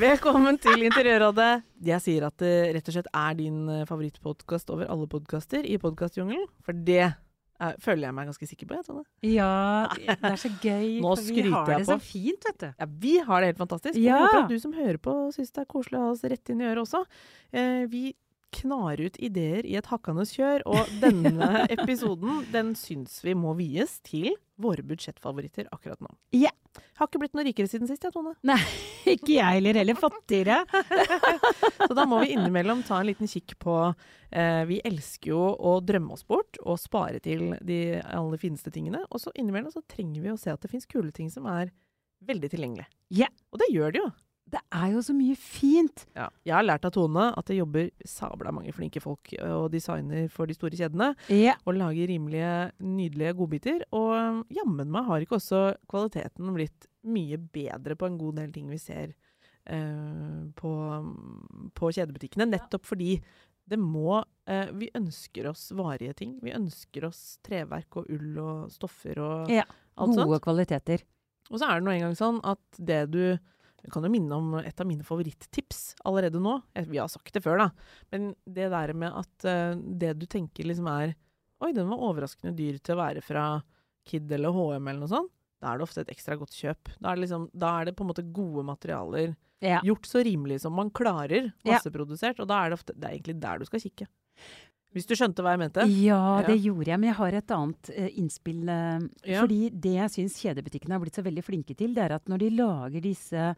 Velkommen til Interiørrådet. Jeg sier at det rett og slett er din eh, favorittpodkast over alle podkaster i podkastjungelen. For det er, føler jeg meg ganske sikker på. Jeg, Tone. Ja, det er så gøy. Nå for vi har jeg det så fint, vet du. Ja, vi har det helt fantastisk. Og jeg håper at du som hører på syns det er koselig å ha oss rett inn i øret også. Eh, vi knar ut ideer i et hakkende kjør, og denne episoden den syns vi må vies til våre budsjettfavoritter akkurat nå. Ja. Har ikke blitt noe rikere siden sist, jeg, Tone. Nei, ikke jeg heller. Heller fattigere. Så da må vi innimellom ta en liten kikk på eh, Vi elsker jo å drømme oss bort og spare til de aller fineste tingene. Og så innimellom så trenger vi å se at det fins kule ting som er veldig tilgjengelige. Ja. Og det gjør det jo. Det er jo så mye fint. Ja. Jeg har lært av Tone at det jobber sabla mange flinke folk eh, og designer for de store kjedene. Ja. Og lager rimelige, nydelige godbiter. Og um, jammen meg har ikke også kvaliteten blitt mye bedre på en god del ting vi ser eh, på, på kjedebutikkene. Nettopp fordi det må eh, Vi ønsker oss varige ting. Vi ønsker oss treverk og ull og stoffer og Ja, alt sånt. Gode kvaliteter. Og så er det nå engang sånn at det du jeg kan jo minne om et av mine favoritttips allerede nå. Vi har sagt det før, da. Men det der med at eh, det du tenker liksom er Oi, den var overraskende dyr til å være fra Kid eller HM eller noe sånt. Da er det ofte et ekstra godt kjøp. Da er det, liksom, da er det på en måte gode materialer. Ja. Gjort så rimelig som man klarer. Ja. Masseprodusert. Og da er det ofte Det er egentlig der du skal kikke. Hvis du skjønte hva jeg mente? Ja, det Ja. gjorde jeg. Men jeg har et annet uh, innspill. Uh, Ja. Fordi det jeg syns kjedebutikkene har blitt så veldig flinke til, det er at når de lager disse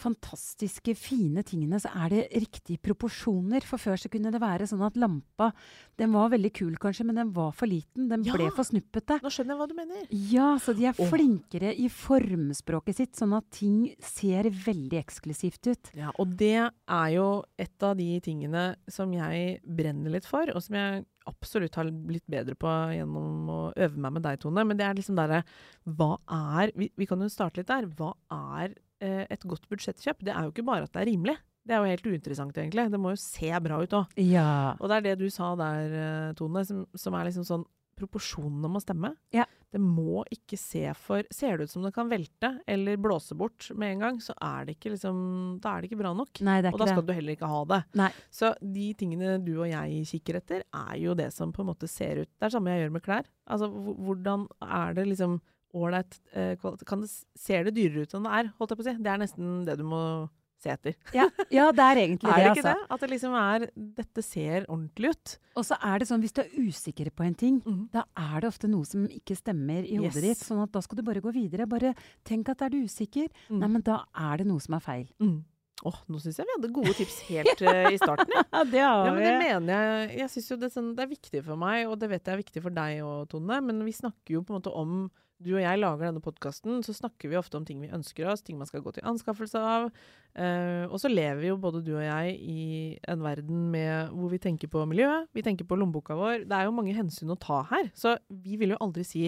fantastiske, fine tingene, så er det riktige proporsjoner. For før så kunne det være sånn at lampa Den var veldig kul kanskje, men den var for liten. Den Ja. ble for snuppete. Nå skjønner jeg hva du mener. Ja, så de er Åh. flinkere i formspråket sitt, sånn at ting ser veldig eksklusivt ut. Ja, og det er jo et av de tingene som jeg brenner litt for, og som jeg absolutt har blitt bedre på gjennom å øve meg med deg, Tone. Men det er liksom derre Hva er vi, vi kan jo starte litt der. Hva er et godt budsjettkjøp? Det er jo ikke bare at det er rimelig. Det er jo helt uinteressant, egentlig. Det må jo se bra ut òg. Ja. Og det er det du sa der, eh, Tone, som, som er liksom sånn Proporsjonene må stemme. Ja. Det må ikke se for Ser det ut som det kan velte eller blåse bort med en gang, så er det ikke liksom Da er det ikke bra nok. Nei, det er Og da skal det. du heller ikke ha det. Nei. Så de tingene du og jeg kikker etter, er jo det som på en måte ser ut Det er det samme jeg gjør med klær. Altså hvordan er det liksom ålreit eh, kvalitet det, Ser det dyrere ut enn det er, holdt jeg på å si? Det er nesten det du må se etter. Ja, ja, det er egentlig Er det, det ikke altså. det? At det liksom er Dette ser ordentlig ut. Og så er det sånn, hvis du er usikker på en ting, mm. da er det ofte noe som ikke stemmer i hodet Yes. ditt. Sånn at da skal du bare gå videre. Bare tenk at er du usikker, Mm. nei, men da er det noe som er feil. Mm. Åh, nå syns jeg vi hadde gode tips helt uh, i starten. Ja. Ja, det har Ja, men det mener jeg. Jeg syns jo det, sånn, det er viktig for meg, og det vet jeg er viktig for deg òg, Tone. Men vi snakker jo på en måte om Du og jeg lager denne podkasten, så snakker vi ofte om ting vi ønsker oss, ting man skal gå til anskaffelse av. Eh, og så lever jo både du og jeg i en verden med, hvor vi tenker på miljøet, vi tenker på lommeboka vår. Det er jo mange hensyn å ta her. Så vi vil jo aldri si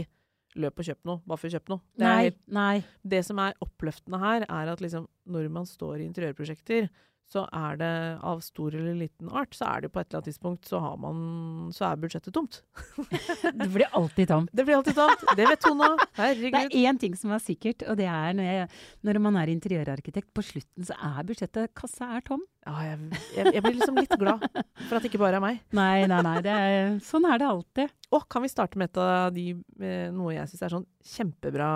løp og kjøp noe, bare for å kjøpe noe. Det, Nei, helt, nei. det som er oppløftende her, er at liksom, når man står i interiørprosjekter, så er det av stor eller liten art, så er det på et eller annet tidspunkt så har man Så er budsjettet tomt. Det blir alltid tomt. Det blir alltid tomt. Det vet Tone. Det Herregud. er én ting som er sikkert, og det er når, jeg, når man er interiørarkitekt, på slutten så er budsjettet Kassa er tom. Ja, jeg, jeg, jeg blir liksom litt glad for at det ikke bare er meg. Nei, nei, nei. Det er, sånn er det alltid. Å, kan vi starte med et av de eh, Noe jeg syns er sånn kjempebra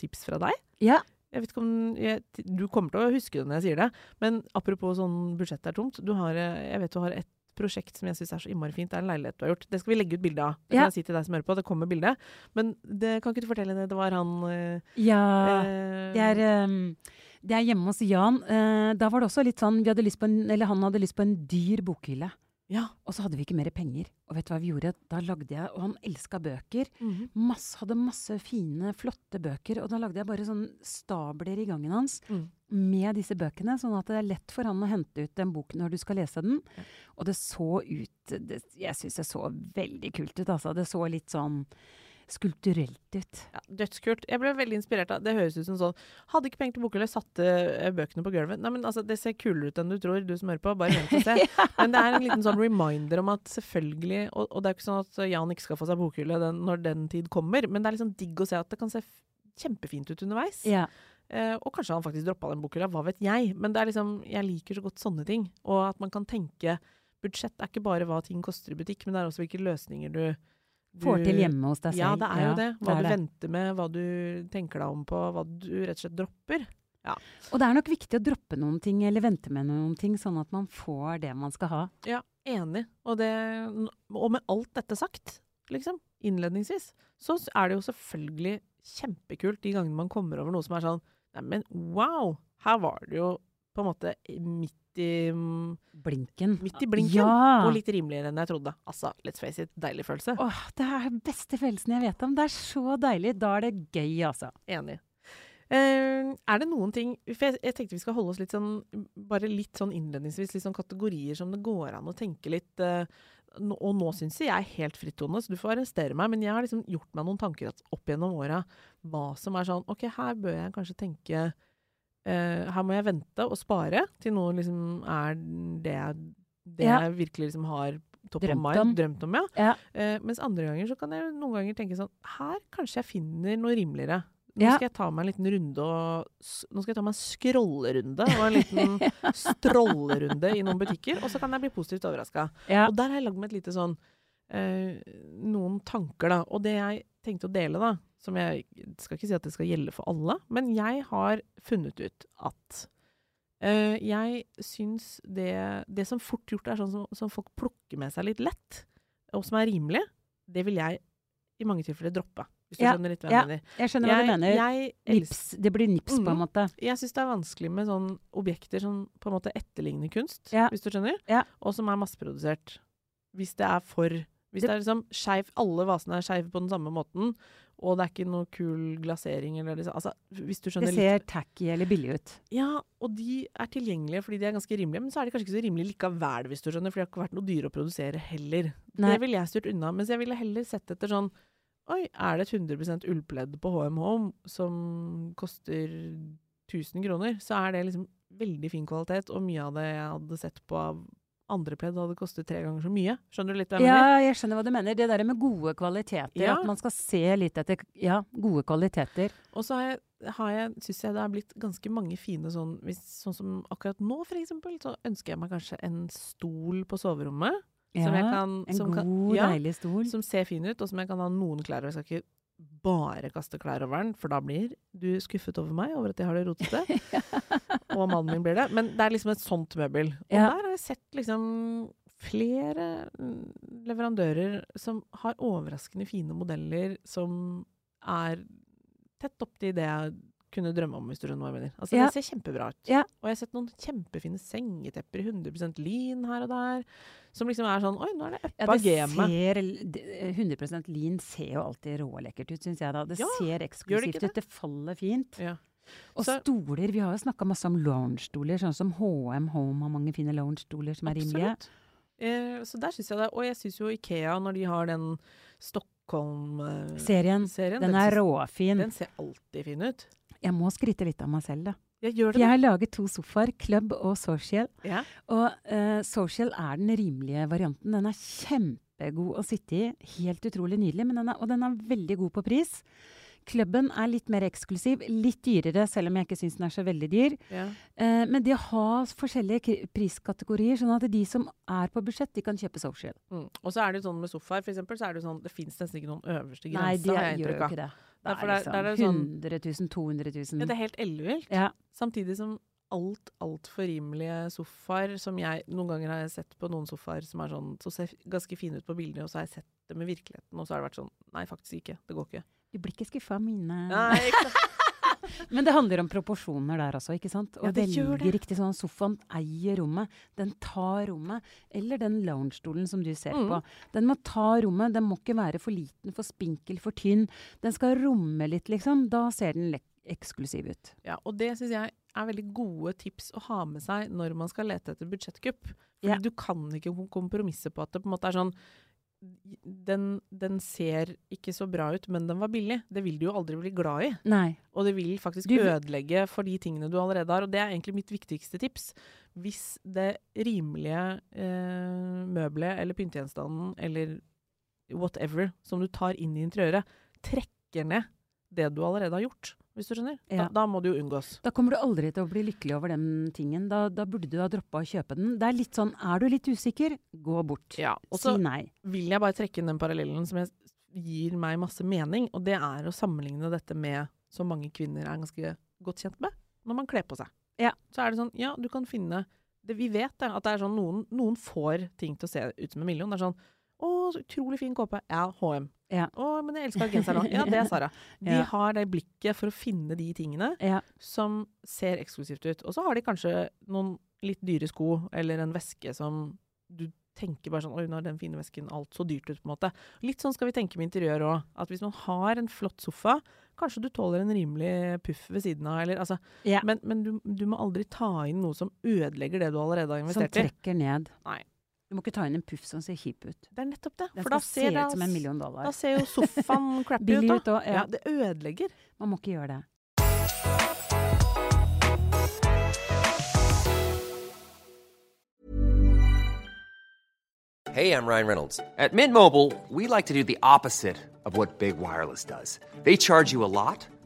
tips fra deg? Ja. Jeg vet ikke om jeg, Du kommer til å huske det når jeg sier det, men apropos sånn budsjettet er tomt. Du har, eh, jeg vet du har et prosjekt som jeg syns er så innmari fint. Det er en leilighet du har gjort. Det skal vi legge ut bilde av. Det Ja. kan jeg si til deg som hører på. Det kommer bilde. Men det, kan ikke du fortelle det? Det var han eh, Ja. eh, Det er, ehm, det er hjemme hos Jan. Da var det også litt sånn vi hadde lyst på en, Eller han hadde lyst på en dyr bokhylle. Ja. Og så hadde vi ikke mer penger. Og vet du hva vi gjorde? Da lagde jeg Og han elska bøker. Mhm. Masse, hadde masse fine, flotte bøker. Og da lagde jeg bare sånn stabler i gangen hans Mm. med disse bøkene, sånn at det er lett for han å hente ut den boken når du skal lese den. Ja. Og det så ut det, Jeg syns det så veldig kult ut, altså. Det så litt sånn skulpturelt ut. Ja, Dødskult. Jeg ble veldig inspirert av Det høres ut som sånn Hadde ikke penger til bokhylle, satte eh, bøkene på gulvet. Nei, men altså, Det ser kulere ut enn du tror, du som hører på. Bare vent og se. Men det er en liten sånn reminder om at selvfølgelig Og, og det er ikke sånn at Jan ikke skal få seg bokhylle den, når den tid kommer, men det er liksom digg å se at det kan se kjempefint ut underveis. Ja. Uh, og kanskje han faktisk droppa den bokhylla, hva vet jeg. Men det er liksom, jeg liker så godt sånne ting. Og at man kan tenke Budsjett er ikke bare hva ting koster i butikk, men det er også hvilke løsninger du Får til hjemme hos deg selv. Ja, det er jo det. Hva det du det. venter med, hva du tenker deg om på, hva du rett og slett dropper. Og det er nok viktig å droppe noen ting, eller vente med noen ting, sånn at man får det man skal ha. Ja, enig. Og, det, og med alt dette sagt, liksom, innledningsvis, så er det jo selvfølgelig kjempekult de gangene man kommer over noe som er sånn Neimen, wow! Her var det jo på en måte midt i mm, Blinken. Midt i blinken. Ja! Og litt rimeligere enn jeg trodde. Altså, let's face it, deilig følelse. Åh, det er den beste følelsen jeg vet om. Det er så deilig. Da er det gøy, altså. Enig. Uh, er det noen ting For jeg, jeg tenkte vi skal holde oss litt sånn Bare litt sånn innledningsvis, litt sånn kategorier som det går an å tenke litt uh, no, Og nå syns jeg jeg er helt frittone, så du får arrestere meg, men jeg har liksom gjort meg noen tanker opp gjennom åra hva som er sånn OK, her bør jeg kanskje tenke eh, Her må jeg vente og spare til noe liksom er det det Ja. jeg virkelig liksom har top Drømt of mind, om. drømt om, ja. Ja. Eh, mens andre ganger så kan jeg noen ganger tenke sånn Her kanskje jeg finner noe rimeligere. Nå skal jeg ta meg en liten runde og Nå skal jeg ta meg en scrollerunde og en liten strollerunde i noen butikker, og så kan jeg bli positivt overraska. Ja. Og der har jeg lagd meg et lite sånn eh, Noen tanker, da. Og det jeg tenkte å dele, da, som jeg skal ikke si at det skal gjelde for alle, men jeg har funnet ut at uh, jeg syns det, det som fort gjort er sånn som, som folk plukker med seg litt lett, og som er rimelig, det vil jeg i mange tilfeller droppe. Hvis du Ja, skjønner litt hva ja. jeg mener. Jeg skjønner hva du mener. Jeg, Nips. Det blir nips, på en Mhm. måte. jeg syns det er vanskelig med sånn objekter som på en måte etterligner kunst, Ja. hvis du skjønner, Ja. og som er masseprodusert. Hvis det er for Hvis det, er liksom skeiv Alle vasene er skeive på den samme måten, og det er ikke noe kul glasering eller liksom Altså, hvis du skjønner Det ser tacky eller billig ut. Ja, og de er tilgjengelige fordi de er ganske rimelige, men så er de kanskje ikke så rimelige likevel, hvis du skjønner, for de har ikke vært noe dyre å produsere heller. Nei. Det ville jeg styrt unna, mens jeg ville heller sett etter sånn Oi, er det et 100 ullpledd på HM Home som koster 1000 kroner, så er det liksom veldig fin kvalitet, og mye av det jeg hadde sett på av andre pledd hadde kostet tre ganger så mye. Skjønner du litt hva jeg mener? Ja, jeg skjønner hva du mener. Det der med gode kvaliteter. Ja. At man skal se litt etter ja, gode kvaliteter. Og så har jeg, har jeg, syns jeg det er blitt ganske mange fine sånn hvis, Sånn som akkurat nå, for eksempel, så ønsker jeg meg kanskje en stol på soverommet. Ja, som jeg kan, en god, kan, ja, deilig stol. Som ser fin ut, og som jeg kan ha noen klær over. Jeg skal ikke bare kaste klær over den, for da blir du skuffet over meg over at jeg har det rotete. og mannen min blir det. Men det er liksom et sånt møbel. Og Ja. der har jeg sett liksom flere mm, leverandører som har overraskende fine modeller som er tett opp til det jeg kunne drømme om, hvis du skjønner hva jeg mener. Altså, Ja. Det ser kjempebra ut. Ja. Og jeg har sett noen kjempefine sengetepper i 100 lin her og der, som liksom er sånn Oi, nå er det uppa ja, gamet. ser det- 100 lin ser jo alltid rålekkert ut, syns jeg da. Det Ja, ser eksklusivt det eksklusivt ut. Det faller fint. Ja. Og Så- stoler. Vi har jo snakka masse om lounge-stoler, sånn som HM Home har mange fine lounge-stoler som er rimelige. Eh, så der syns jeg det. Og jeg syns jo Ikea, når de har den Stockholm-serien Serien, den er råfin. Den ser alltid fin ut. Jeg må skryte litt av meg selv, da. Jeg det. Jeg har laget to sofaer, Club og Social. Ja. Og uh, Social er den rimelige varianten. Den er kjempegod å sitte i. Helt utrolig nydelig. Men den er, og den er veldig god på pris. Klubben er litt mer eksklusiv, litt dyrere, selv om jeg ikke syns den er så veldig dyr. Ja. Eh, men de har forskjellige priskategorier, sånn at de som er på budsjett, de kan kjøpe social. Mm. Og så er det sånn med sofaer, for eksempel, så er det sånn Det fins nesten ikke noen øverste grense, Nei, de er, jeg gjør ikke det. Det for er liksom det er sånn 100 000, 200 000. Ja, det er helt ellevilt. Ja. Samtidig som alt altfor rimelige sofaer som jeg Noen ganger har jeg sett på noen sofaer som er sånn Så ser ganske fine ut på bildene, og så har jeg sett dem i virkeligheten, og så har det vært sånn Nei, faktisk ikke. Det går ikke. Du blir ikke skuffa av mine Nei, ikke sant. Men det handler om proporsjoner der altså, ikke sant? Å Ja, velge riktig sånn. Sofaen eier rommet. Den tar rommet. Eller den loungestolen som du ser Mm. på. Den må ta rommet. Den må ikke være for liten, for spinkel, for tynn. Den skal romme litt, liksom. Da ser den eksklusiv ut. Ja, og det syns jeg er veldig gode tips å ha med seg når man skal lete etter budsjettkupp. Fordi Ja. du kan ikke kompromisse på at det på en måte er sånn den, den ser ikke så bra ut, men den var billig. Det vil du jo aldri bli glad i. Nei. Og det vil faktisk Du- ødelegge for de tingene du allerede har. Og det er egentlig mitt viktigste tips. Hvis det rimelige eh, møbelet eller pyntegjenstanden eller whatever som du tar inn i interiøret, trekker ned det du allerede har gjort, hvis du skjønner. Ja. Da, da må det jo unngås. Da kommer du aldri til å bli lykkelig over den tingen. Da, da burde du ha droppa å kjøpe den. Det er litt sånn, er du litt usikker, gå bort. Ja, og så si nei. vil jeg bare trekke inn den parallellen som jeg, gir meg masse mening, og det er å sammenligne dette med som mange kvinner er ganske godt kjent med, når man kler på seg. Ja. Så er det sånn, ja, du kan finne det, Vi vet det, at det er sånn noen, noen får ting til å se ut som en million. Det er sånn Å, så utrolig fin kåpe. Ja, HM. Ja. Å, men jeg elsker genseren òg. Ja, det er Sara. De Ja. har det blikket for å finne de tingene Ja. som ser eksklusivt ut. Og så har de kanskje noen litt dyre sko, eller en veske som du tenker bare sånn Oi, nå er den fine vesken alt så dyrt ut, på en måte. Litt sånn skal vi tenke med interiør òg. At hvis man har en flott sofa, kanskje du tåler en rimelig puff ved siden av, eller altså Ja. Men, men du, du må aldri ta inn noe som ødelegger det du allerede har investert i. Som trekker ned. Nei. Du må ikke ta inn en puff som ser kjip ut. Det er nettopp det. Den For da ser, det, ut som en million dollar. da ser jo sofaen crappy ut da. Ja. Ja, det ødelegger. Man må ikke gjøre det. Hey, I'm Ryan Reynolds. At Mint Mobile, we like to do the opposite of what Big Wireless does. They charge you a lot,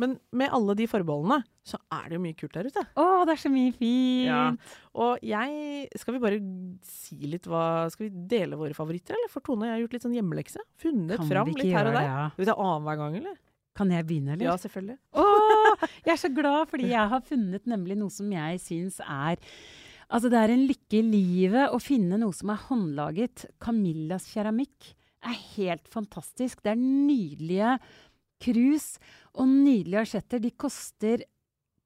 Men med alle de forbeholdene, så er det jo mye kult der ute. Å, det er så mye fint! Ja. Og jeg Skal vi bare si litt hva Skal vi dele våre favoritter, eller? For Tone jeg har gjort litt sånn hjemmelekse. Funnet Kan fram litt her og der. ja? Skal vi ta annenhver gang, eller? Kan jeg begynne, eller? Ja, selvfølgelig. Åh, jeg er så glad, fordi jeg har funnet nemlig noe som jeg syns er Altså, det er en lykke i livet å finne noe som er håndlaget. Camillas keramikk er helt fantastisk. Det er nydelige krus og nydelige asjetter. De koster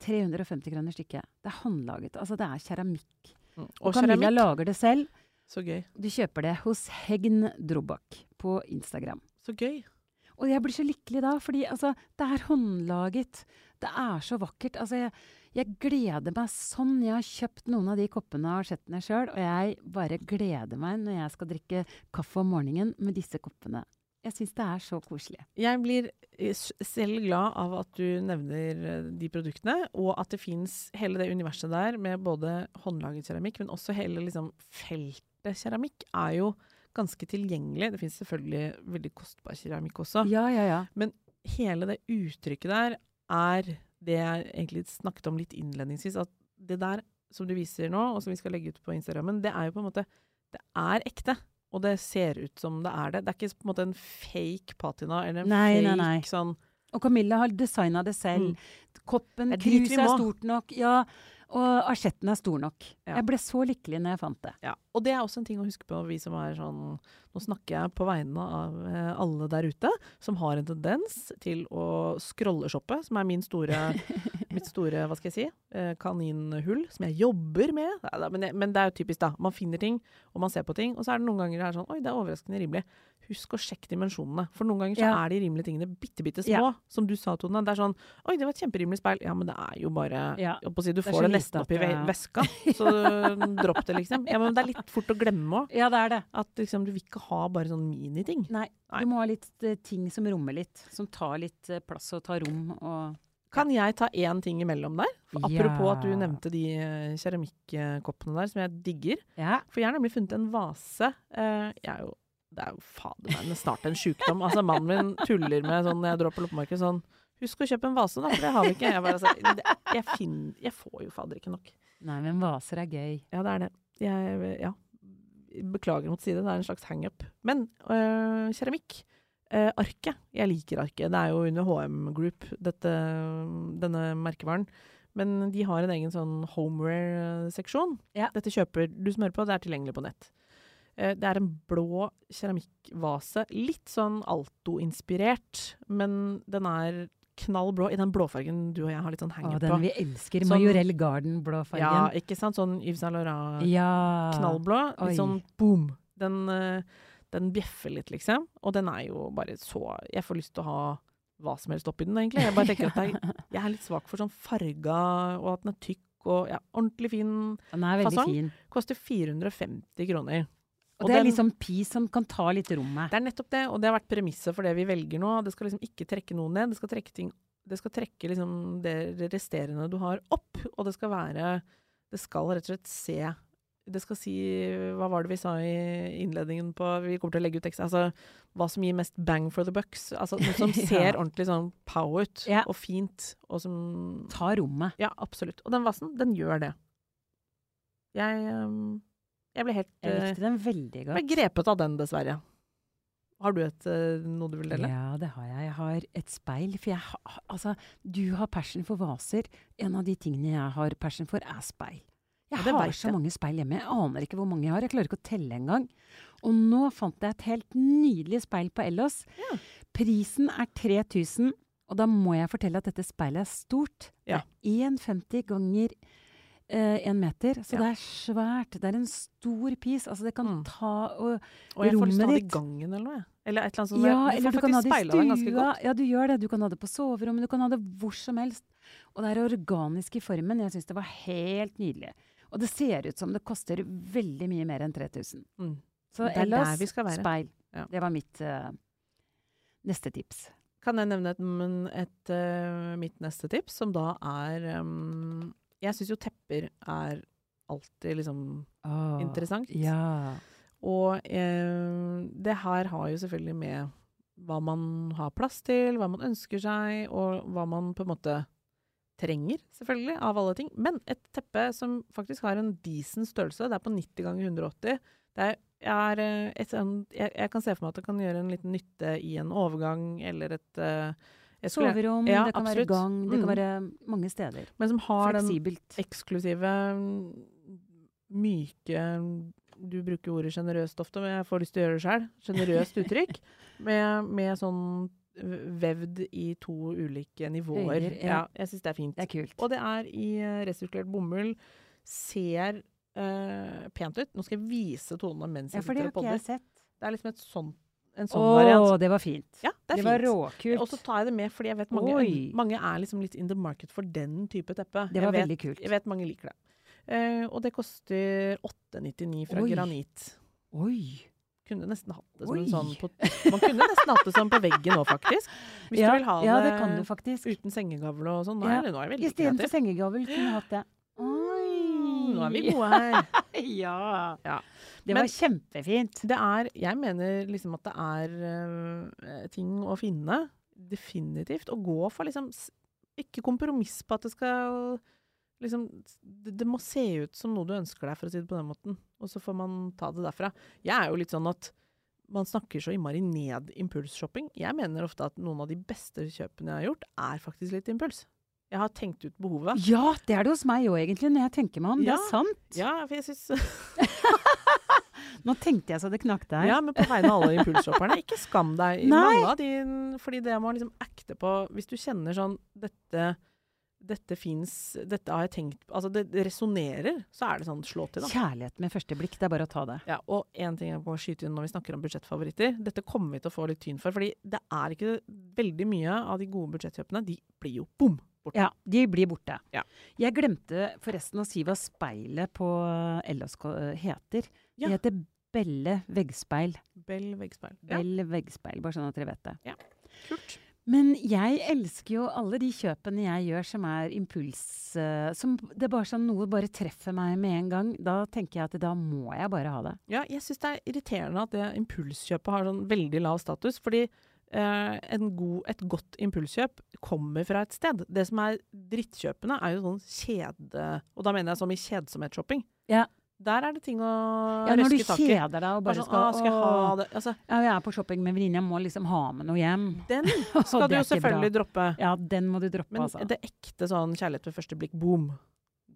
350 kroner stykket. Det er håndlaget. Altså, det er keramikk. Mm. Og, Og Camilla keramikk. lager det selv. Så gøy. Du kjøper det hos Hegn Drobak på Instagram. Så gøy. Og jeg blir så lykkelig da, fordi altså, det er håndlaget. Det er så vakkert. Altså, jeg, jeg gleder meg sånn. Jeg har kjøpt noen av de koppene og asjettene sjøl, og jeg bare gleder meg når jeg skal drikke kaffe om morgenen med disse koppene. Jeg syns det er så koselig. Jeg blir eh, selv glad av at du nevner eh, de produktene, og at det fins hele det universet der med både håndlaget keramikk, men også hele liksom, feltet keramikk er jo ganske tilgjengelig. Det fins selvfølgelig veldig kostbar keramikk også. Ja, ja, ja. Men hele det uttrykket der er det jeg egentlig snakket om litt innledningsvis. At det der som du viser nå, og som vi skal legge ut på Instagrammen, det er jo på en måte Det er ekte. Og det ser ut som det er det. Det er ikke på en måte en fake patina eller en Nei, fake nei, nei. sånn Og Camilla har designa det selv. Koppen, Det er kruset er stort nok. Ja, og asjetten er stor nok. Ja. Jeg ble så lykkelig når jeg fant det. Ja, og det er også en ting å huske på, vi som er sånn Nå snakker jeg på vegne av eh, alle der ute som har en tendens til å scrolleshoppe, som er min store, mitt store, hva skal jeg si, eh, kaninhull, som jeg jobber med. Men, jeg, men det er jo typisk, da. Man finner ting, og man ser på ting, og så er det noen ganger det er sånn Oi, det er overraskende rimelig. Husk å sjekke dimensjonene. For noen ganger så Ja. er de rimelige tingene bitte, bitte små. Ja. Som du sa, Tone. Det er sånn Oi, det var et kjemperimelig speil. Ja, men det er jo bare Ja. si, Du Det får det nesten oppi det- veska, så dropp det, liksom. Ja, men det er litt fort å glemme òg. Ja, det er det. At liksom, du vil ikke ha bare sånn miniting. Nei, Nei. du må ha litt eh, ting som rommer litt. Som tar litt eh, plass og tar rom og Kan jeg ta én ting imellom der? For apropos at du nevnte de eh, keramikkoppene der, som jeg digger. Ja. For jeg har nemlig funnet en vase. eh, jeg er jo Det er jo fader meg snart en sjukdom. Altså, mannen min tuller med sånn når jeg drar på loppemarked sånn Husk å kjøpe en vase, da, for det har vi ikke. Jeg, bare, altså, det, jeg, finner, jeg får jo fader ikke nok. Nei, men vaser er gøy. Ja, det er det. Jeg, ja. Beklager mot side, det er en slags hangup. Men øh, keramikk. Eh, arket. Jeg liker arket. Det er jo under HM Group, dette, denne merkevaren. Men de har en egen sånn homeware-seksjon. Ja. Dette kjøper du som hører på, det er tilgjengelig på nett. Eh, det er en blå keramikkvase. Litt sånn Alto-inspirert, men den er knall blå i den blåfargen du og jeg har litt sånn hanger Åh, den på. vi elsker. Sånn- Majorell Garden-blåfargen. Ja, ikke sant? Sånn Yves Saint Laurent-knallblå. Ja. Litt sånn boom. Den, eh, den bjeffer litt, liksom. Og den er jo bare så Jeg får lyst til å ha hva som helst oppi den, egentlig. Jeg bare tenker at jeg, jeg er litt svak for sånn farga, og at den er tykk og ja, ordentlig fin. Den er Fasong? fin. Koster 450 kroner. Og, det er den- liksom pis som kan ta litt rommet. Det er nettopp det, og det har vært premisset for det vi velger nå. Det skal liksom ikke trekke noe ned. Det skal trekke ting Det skal trekke liksom det resterende du har, opp. Og det skal være Det skal rett og slett se Det skal si Hva var det vi sa i innledningen på Vi kommer til å legge ut tekst. Altså hva som gir mest bang for the bucks. Altså noe som Ja. ser ordentlig sånn pow ut, Ja. og fint, og som Tar rommet. Ja, absolutt. Og den vasen, den gjør det. Jeg ehm, Jeg ble helt Jeg eh, likte den veldig ble grepet av den, dessverre. Har du et, eh, noe du vil dele? Ja, det har jeg. Jeg har et speil. For jeg har Altså, du har passion for vaser. En av de tingene jeg har passion for, er speil. Jeg Ja, har så mange speil hjemme. Jeg aner ikke hvor mange jeg har. Jeg klarer ikke å telle engang. Og nå fant jeg et helt nydelig speil på Ellos. Ja. Prisen er 3000, og da må jeg fortelle at dette speilet er stort. Ja. Det er 1,50 ganger eh, en meter, så Ja. det er svært. Det er en stor pis. Altså, det kan Mm. ta og Og jeg får lyst til å ha det i gangen eller noe. Eller et eller annet sånt. ja, du eller du kan ha det i ganske stua. godt. Ja, du gjør det. Du kan ha det på soverommet, du kan ha det hvor som helst. Og det er organisk i formen. Jeg syns det var helt nydelig. Og det ser ut som det koster veldig mye mer enn 3000. Mm. Så er være. speil. Ja. Det var mitt uh, neste tips. Kan jeg nevne et, et, uh, mitt neste tips, som da er um, Jeg syns jo tepper er alltid liksom oh, interessant. Ja. Og eh, det her har jo selvfølgelig med hva man har plass til, hva man ønsker seg, og hva man på en måte trenger, selvfølgelig, av alle ting. Men et teppe som faktisk har en decent størrelse, det er på 90 ganger 180. Det er, er eh, et, sånn- jeg, jeg kan se for meg at det kan gjøre en liten nytte i en overgang, eller et eh, skulle- Soverom, Ja, det kan absolutt. være gang, det kan Mm. være mange steder. Men som har den eksklusive, mm, myke Du bruker ordet sjenerøst ofte, men jeg får lyst til å gjøre det sjøl. Sjenerøst uttrykk. Med, med sånn vevd i to ulike nivåer. Høyre, ja. jeg syns det er fint. Det er kult. Og det er i eh, resirkulert bomull. Ser uh, pent ut. Nå skal jeg vise tonene mens Ja, jeg det sitter har og ikke jeg sett. Det er liksom et sånt, en sånn oh, variant. det var fint. Ja, det det var råkult. Og så tar jeg det med fordi jeg vet mange, mange er liksom litt in the market for den type teppe. Det Jeg var vet, veldig kult. Jeg vet mange liker det. Uh, og det koster 899 fra Oi. granit. Oi. Kunne nesten hatt det som Oi. en sånn på, Man kunne nesten hatt det sånn på veggen nå, faktisk. Hvis ja, du vil ha ja, det, det du uten sengegavle og sånn. Nå, Ja, nå er jeg veldig Istedenfor kreativ. sengegavl kunne hatt det. Oi! Nå er vi gode her. ja. Ja. Det Men- var kjempefint. Det er Jeg mener liksom at det er uh, ting å finne. Definitivt. Å gå for liksom Ikke kompromiss på at det skal liksom det, det må se ut som noe du ønsker deg, for å si det på den måten. Og så får man ta det derfra. Jeg er jo litt sånn at man snakker så innmari ned impulsshopping. Jeg mener ofte at noen av de beste kjøpene jeg har gjort, er faktisk litt impuls. Jeg har tenkt ut behovet. Ja, det er det hos meg òg, egentlig, når jeg tenker meg om. Det er sant. Ja, for jeg syns Nå tenkte jeg så det knakte her. Ja, men på vegne av alle impulsshopperne, ikke skam deg. Nei. Mange av de, fordi det må liksom acte på Hvis du kjenner sånn Dette, dette fins Dette har jeg tenkt Altså, det, resonnerer, så er det sånn slå til, da. Kjærlighet med første blikk, det er bare å ta det. Ja, og én ting jeg må skyte inn når vi snakker om budsjettfavoritter. Dette kommer vi til å få litt tyn for. fordi det er ikke veldig mye av de gode budsjettkjøpene. De blir jo bom! Borte. Ja, de blir borte. Ja. Jeg glemte forresten å si hva speilet på LSK heter. Ja. Det heter Belle veggspeil. Bell veggspeil. Ja, Bell veggspeil, bare sånn at dere vet det. Ja, kult. Men jeg elsker jo alle de kjøpene jeg gjør som er impuls... eh, som det er bare sånn noe bare treffer meg med en gang. Da tenker jeg at da må jeg bare ha det. Ja, jeg syns det er irriterende at det impulskjøpet har sånn veldig lav status. Fordi eh, en god, et godt impulskjøp kommer fra et sted. Det som er drittkjøpene, er jo sånn kjede... Og da mener jeg som i kjedsomhetsshopping. Ja. Der er det ting å Ja, når du røske tak i. kjeder deg og Bare sånn, skal skal ha det? Altså, Ja, jeg er på shopping med venninne, jeg må liksom ha med noe hjem. den skal du jo selvfølgelig bra. droppe. Ja, den må du droppe, Men altså. det ekte sånn kjærlighet ved første blikk, boom,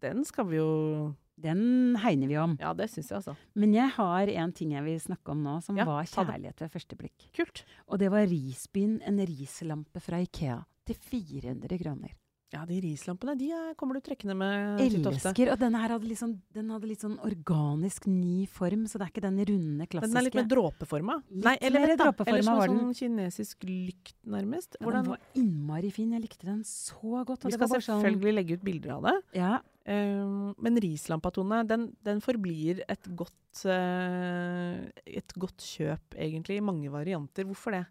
den skal vi jo Den hegner vi om. Ja, det syns jeg, altså. Men jeg har en ting jeg vil snakke om nå, som Ja, var kjærlighet ved første blikk. Kult. Og det var risbyen, en rislampe fra Ikea, til 400 kroner. Ja, de rislampene, de er, kommer du trekkende med. Elsker! Og denne her hadde sånn, den hadde litt sånn organisk ny form, så det er ikke den runde, klassiske. Den er litt mer dråpeforma. Nei, eller mer dråpeforma Eller sånn, sånn kinesisk lykt, nærmest. Ja, den var innmari fin. Jeg likte den så godt. vi det skal sånn- selvfølgelig legge ut bilder av det. Ja, Um, men rislampatone, den, den forblir et godt, uh, et godt kjøp, egentlig, i mange varianter. Hvorfor det?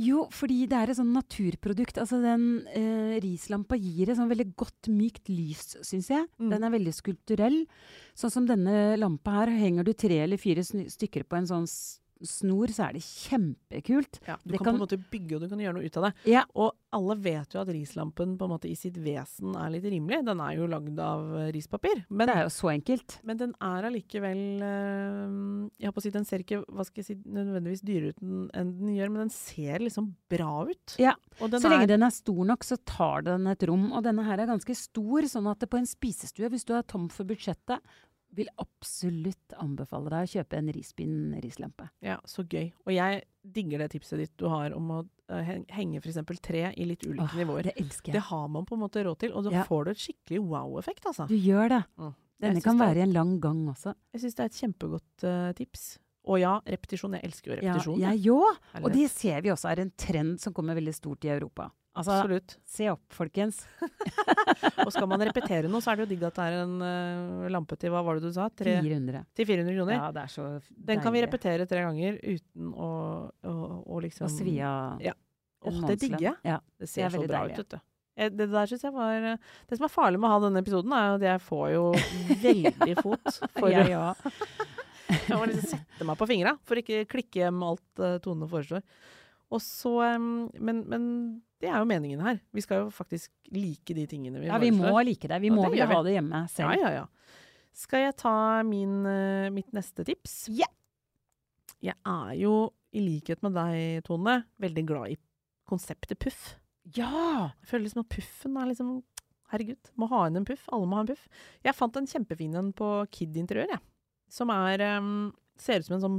Jo, fordi det er et sånn naturprodukt. Altså den eh, rislampa gir et sånn veldig godt, mykt lys, syns jeg. Mm. Den er veldig skulpturell. Sånn som denne lampa her, henger du tre eller fire stykker på en sånn snor, så er det kjempekult. Ja, du Det kan, på en måte bygge, og du kan gjøre noe ut av det. Ja, Og alle vet jo at rislampen på en måte i sitt vesen er litt rimelig. Den er jo lagd av eh, rispapir. Men, det er jo så enkelt. men den er allikevel eh, Jeg har på å si, den ser ikke hva skal jeg si, nødvendigvis dyrere ut enn den gjør, men den ser liksom bra ut. Ja, Så lenge er, den er stor nok, så tar den et rom. Og denne her er ganske stor, sånn at det på en spisestue, hvis du er tom for budsjettet, vil absolutt anbefale deg å kjøpe en risbin rislampe. Ja, så gøy. Og jeg digger det tipset ditt du har om å eh, hen- henge f.eks. tre i litt ulike Åh, nivåer. det elsker jeg. Det har man på en måte råd til, og da Ja. får du et skikkelig wow-effekt, altså. Du gjør det. Mm. Denne kan være i en lang gang også. Jeg syns det er et kjempegodt uh, tips. Og ja, repetisjon. Jeg elsker jo Ja, repetisjon. jeg òg. Og det ser vi også er en trend som kommer veldig stort i Europa. Altså, Absolutt. se opp, folkens. Og skal man repetere noe, så er det jo digg at det er en uh, lampe til hva var det du sa? Tre, 400. til 400 kroner. Ja, det er så deilig. Den kan vi repetere tre ganger uten å, å, å liksom Å svi av Ja. Åh, det digger jeg. Ja. Det ser det så bra deilig. ut, vet du. Eh, Det der synes jeg var eh, Det som er farlig med å ha denne episoden, er jo at jeg får jo veldig fot for Jeg å. Jeg må liksom sette meg på fingra for ikke klikke hjem alt Tone foreslår. Og så men, men det er jo meningen her. Vi skal jo faktisk like de tingene vi Ja, vi må foreslår. like det. Vi Ja, må det vel gjør vi. ha det hjemme selv. ja, ja. ja. Skal jeg ta min, eh, mitt neste tips? Ja. Jeg er jo, i likhet med deg, Tone, veldig glad i konseptet puff. Ja! Jeg føler liksom at puffen er liksom Herregud, må ha inn en puff. Alle må ha en puff. Jeg fant en kjempefin en på Kid Interiør, jeg. Som er um, Ser ut som en sånn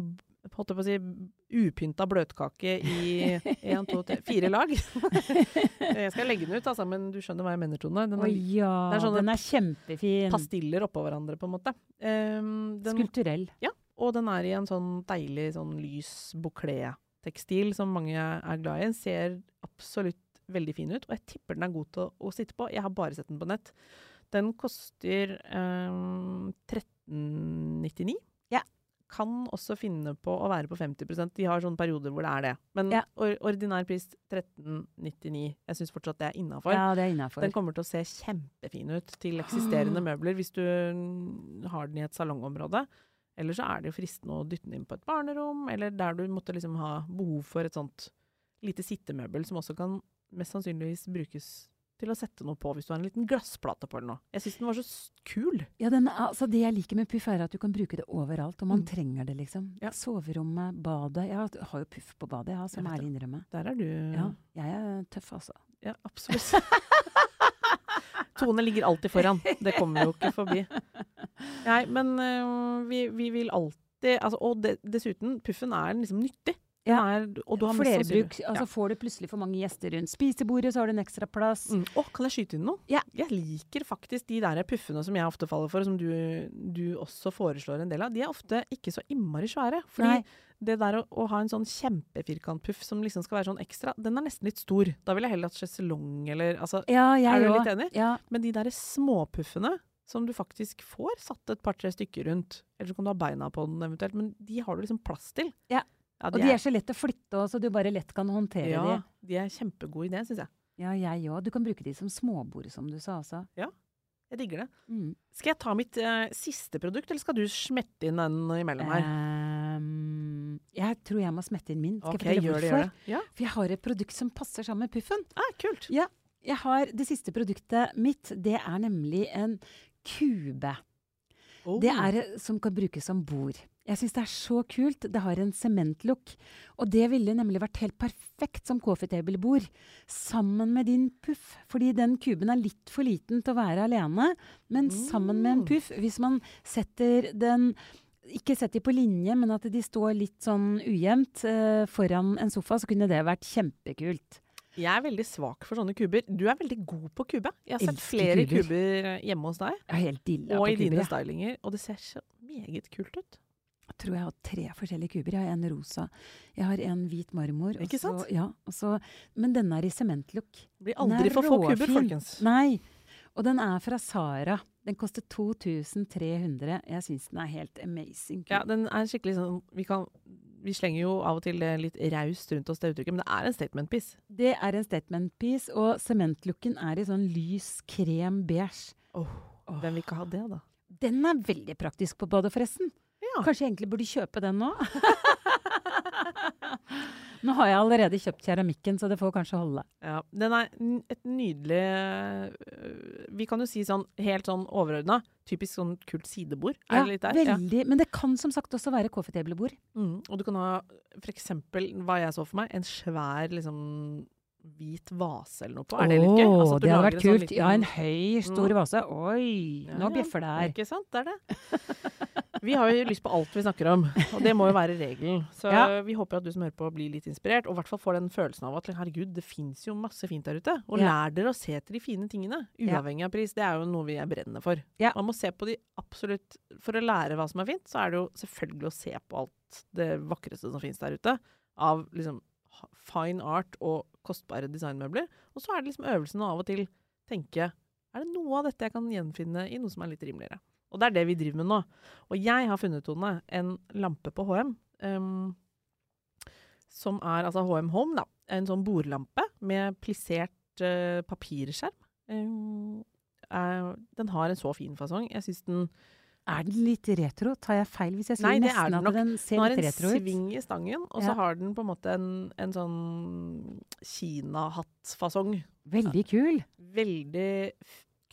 holdt jeg på å si, upynta bløtkake i én, to, tre, fire lag. jeg skal legge den ut, altså, men du skjønner hva jeg mener, Tone. Den er, oh, ja, det er sånne den er kjempefin. pastiller oppå hverandre, på en måte. Um, den, Skulpturell. og den er i en sånn deilig sånn lys bouclé-tekstil som mange er glad i. Den ser absolutt veldig fin ut, og jeg tipper den er god til å, å sitte på. Jeg har bare sett den på nett. Den koster um, 1399. Kan også finne på å være på 50% De har sånne perioder hvor det er det. Men Ja. or ordinær pris 1399. Jeg syns fortsatt det er innafor. Ja. Den kommer til å se kjempefin ut til eksisterende møbler hvis du har den i et salongområde. Eller så er det jo fristende å dytte den inn på et barnerom, eller der du måtte liksom ha behov for et sånt lite sittemøbel som også kan mest sannsynligvis brukes til å sette noe på hvis du har en liten glassplate på eller noe. Jeg syns den var så kul. Ja, den, er- altså det jeg liker med puff, er at du kan bruke det overalt, og man Mm. trenger det, liksom. Ja. Soverommet, badet. Jeg har- har jo puff på badet, må vet ærlig innrømme. Der er du Ja, jeg er tøff, altså. Ja, absolutt. Tone ligger alltid foran. Det kommer vi jo ikke forbi. Nei, men øh, vi, vi vil alltid altså, Og de, dessuten, puffen er liksom nyttig. Ja. Er, og du har Flerbruk. Altså får du plutselig for mange gjester rundt spisebordet, så har du en ekstra plass. Mm. Oh, kan jeg skyte inn noe? Ja. Jeg liker faktisk de der puffene som jeg ofte faller for, og som du, du også foreslår en del av. De er ofte ikke så innmari svære. Fordi Nei. det der å, å ha en sånn kjempefirkantpuff som liksom skal være sånn ekstra, den er nesten litt stor. Da ville jeg heller hatt sjeselong eller altså, Ja, jeg Er du litt enig? Ja. Men de der småpuffene som du faktisk får satt et par-tre stykker rundt, eller så kan du ha beina på den eventuelt, men de har du liksom plass til. Ja. Ja, Og de er så lett å flytte òg, så du bare lett kan håndtere ja, de. de er kjempegode idé, syns jeg. Ja, jeg òg. Du kan bruke de som småbord, som du sa også. Jeg digger det. Mm. Skal jeg ta mitt uh, siste produkt, eller skal du smette inn den imellom her? Um, Jeg tror jeg må smette inn min. Skal okay, jeg fortelle gjør det, hvorfor? gjør det. Ja, For jeg har et produkt som passer sammen med puffen. ah, kult. Ja, jeg har det siste produktet mitt. Det er nemlig en kube. Oh. Det er eh, som kan brukes som bord. Jeg syns det er så kult. Det har en sementlook. Og det ville nemlig vært helt perfekt som coffee table-bord. Sammen med din puff. Fordi den kuben er litt for liten til å være alene. Men sammen med en Mm. puff, hvis man setter den ikke sett de på linje, men at de står litt sånn ujevnt eh, foran en sofa, så kunne det vært kjempekult. Jeg er veldig svak for sånne kuber. Du er veldig god på kube. Jeg har sett Elsker flere kuber. kuber hjemme hos deg, Jeg er og i dine kuber. jeg. stylinger, og det ser så meget kult ut. Tror jeg har tre forskjellige kuber. Jeg har en rosa, jeg har en hvit marmor. Ikke sant? Ja, også, men denne er i sementlook. Blir aldri for få kuber, folkens. Nei. Og den er fra Sara. Den koster 2300. Jeg syns den er helt amazing. kul. Ja, den er skikkelig sånn vi, kan, vi slenger jo av og til litt raust rundt oss, det uttrykket, men det er en statement piece. Det er en statement piece, og sementlooken er i sånn lys krem beige. Åh, Hvem vil ikke ha det, da? Den er veldig praktisk på badet, forresten. Ja. Kanskje jeg egentlig burde kjøpe den nå? nå har jeg allerede kjøpt keramikken, så det får kanskje holde. Ja, den er et nydelig øh, Vi kan jo si sånn helt sånn overordna, typisk sånn kult sidebord. Er det litt der? Ja. Men det kan som sagt også være coffee. Mm. Og du kan ha eksempel, hva jeg så for meg, en svær liksom hvit vase eller noe på. Er det litt gøy? Altså, det hadde vært kult. sånn kult. Ja, en høy, stor Mm. vase. Oi, Ja, nå bjeffer det her. Ikke sant? Det er det. Vi har jo lyst på alt vi snakker om, og det må jo være regelen. Så Ja. vi håper at du som hører på blir litt inspirert, og i hvert fall får den følelsen av at herregud, det fins jo masse fint der ute. Og Ja. lær dere å se etter de fine tingene, uavhengig av pris. Det er jo noe vi er brennende for. Ja. Man må se på de absolutt For å lære hva som er fint, så er det jo selvfølgelig å se på alt det vakreste som fins der ute. Av liksom fine art og kostbare designmøbler. Og så er det liksom øvelsen å av og til tenke er det noe av dette jeg kan gjenfinne i noe som er litt rimeligere? Og det er det vi driver med nå. Og jeg har funnet, Tone, en lampe på HM. Um, som er altså HM Home, da. En sånn bordlampe med plissert uh, papirskjerm. Um, er- den har en så fin fasong. Jeg syns den Er den litt retro? Tar jeg feil hvis jeg sier Nei, det er nesten den at litt den ser Den har en retro ut? sving i stangen, og så Ja. har den på en måte en, en sånn kinahattfasong. Veldig kul. Veldig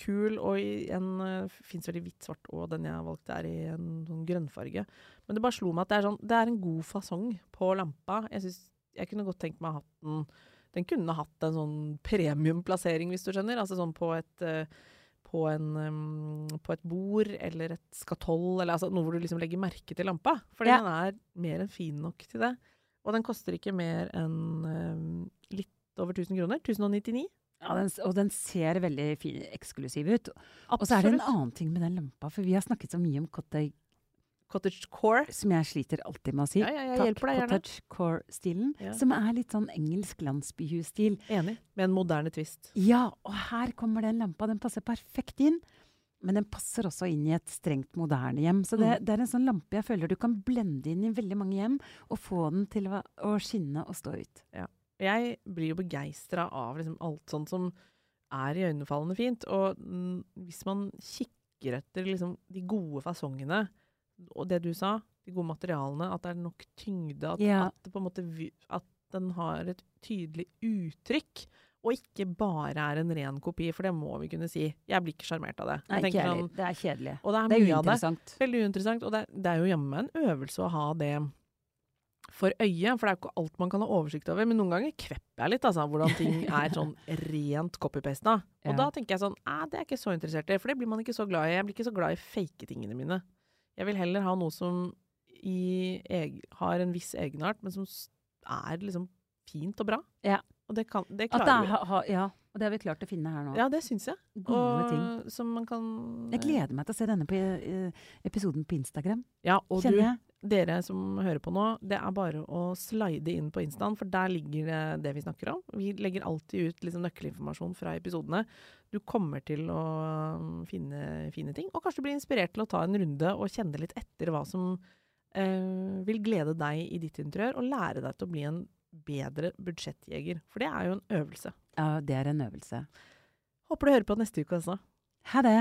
kul, og i en uh, fins vel i hvitt, svart, og den jeg valgte er i en sånn grønnfarge. Men det bare slo meg at det er, sånn, det er en god fasong på lampa. Jeg, synes, jeg kunne godt tenkt meg hatten den Den kunne hatt en sånn premiumplassering, hvis du skjønner. Altså sånn på et uh, på, en, um, på et bord eller et skatoll, eller altså noe hvor du liksom legger merke til lampa. Fordi Ja. den er mer enn fin nok til det. Og den koster ikke mer enn um, litt over 1000 kroner. 1099. Ja, den, og den ser veldig fin, eksklusiv ut. Og så er det en annen ting med den lampa, for vi har snakket så mye om cottage, Cottage core. som jeg sliter alltid med å si. Ja, ja, jeg Takk, cottage core-stilen, Ja. som er litt sånn engelsk landsbyhusstil. Enig. Med en moderne twist. Ja, og her kommer den lampa. Den passer perfekt inn. Men den passer også inn i et strengt moderne hjem. Så det, Mm. det er en sånn lampe jeg føler du kan blende inn i veldig mange hjem, og få den til å, å skinne og stå ut. Jeg blir jo begeistra av liksom alt sånt som er iøynefallende fint. Og hvis man kikker etter liksom de gode fasongene, og det du sa, de gode materialene, at det er nok tyngde, at, Ja. at, måte, at den har et tydelig uttrykk, og ikke bare er en ren kopi, for det må vi kunne si. Jeg blir ikke sjarmert av det. Nei, ikke sånn. Det er kjedelig. og det er Det er uinteressant. Veldig uinteressant. Og det, det er jo jammen en øvelse å ha det for øye, for det er jo ikke alt man kan ha oversikt over. Men noen ganger kvepper jeg litt, altså, hvordan ting er sånn rent copy-pasta. Og Ja. da tenker jeg sånn Æ, det er jeg ikke så interessert i, for det blir man ikke så glad i. Jeg blir ikke så glad i fake tingene mine. Jeg vil heller ha noe som i eg, har en viss egenart, men som er liksom fint og bra. Ja. Og det, kan, det klarer er, vi. ha, ja, og det har vi klart å finne her nå. Ja, det syns jeg. Gode ting. som man kan Jeg gleder meg til å se denne på, eh, episoden på Instagram. Ja, og Kjenner du, jeg. Dere som hører på nå, det er bare å slide inn på Instaen, for der ligger det det vi snakker om. Vi legger alltid ut liksom nøkkelinformasjon fra episodene. Du kommer til å um, finne fine ting, og kanskje bli inspirert til å ta en runde og kjenne litt etter hva som eh, vil glede deg i ditt interiør, og lære deg til å bli en bedre budsjettjeger. For det er jo en øvelse. Ja, det er en øvelse. Håper du hører på neste uke også. Ha det!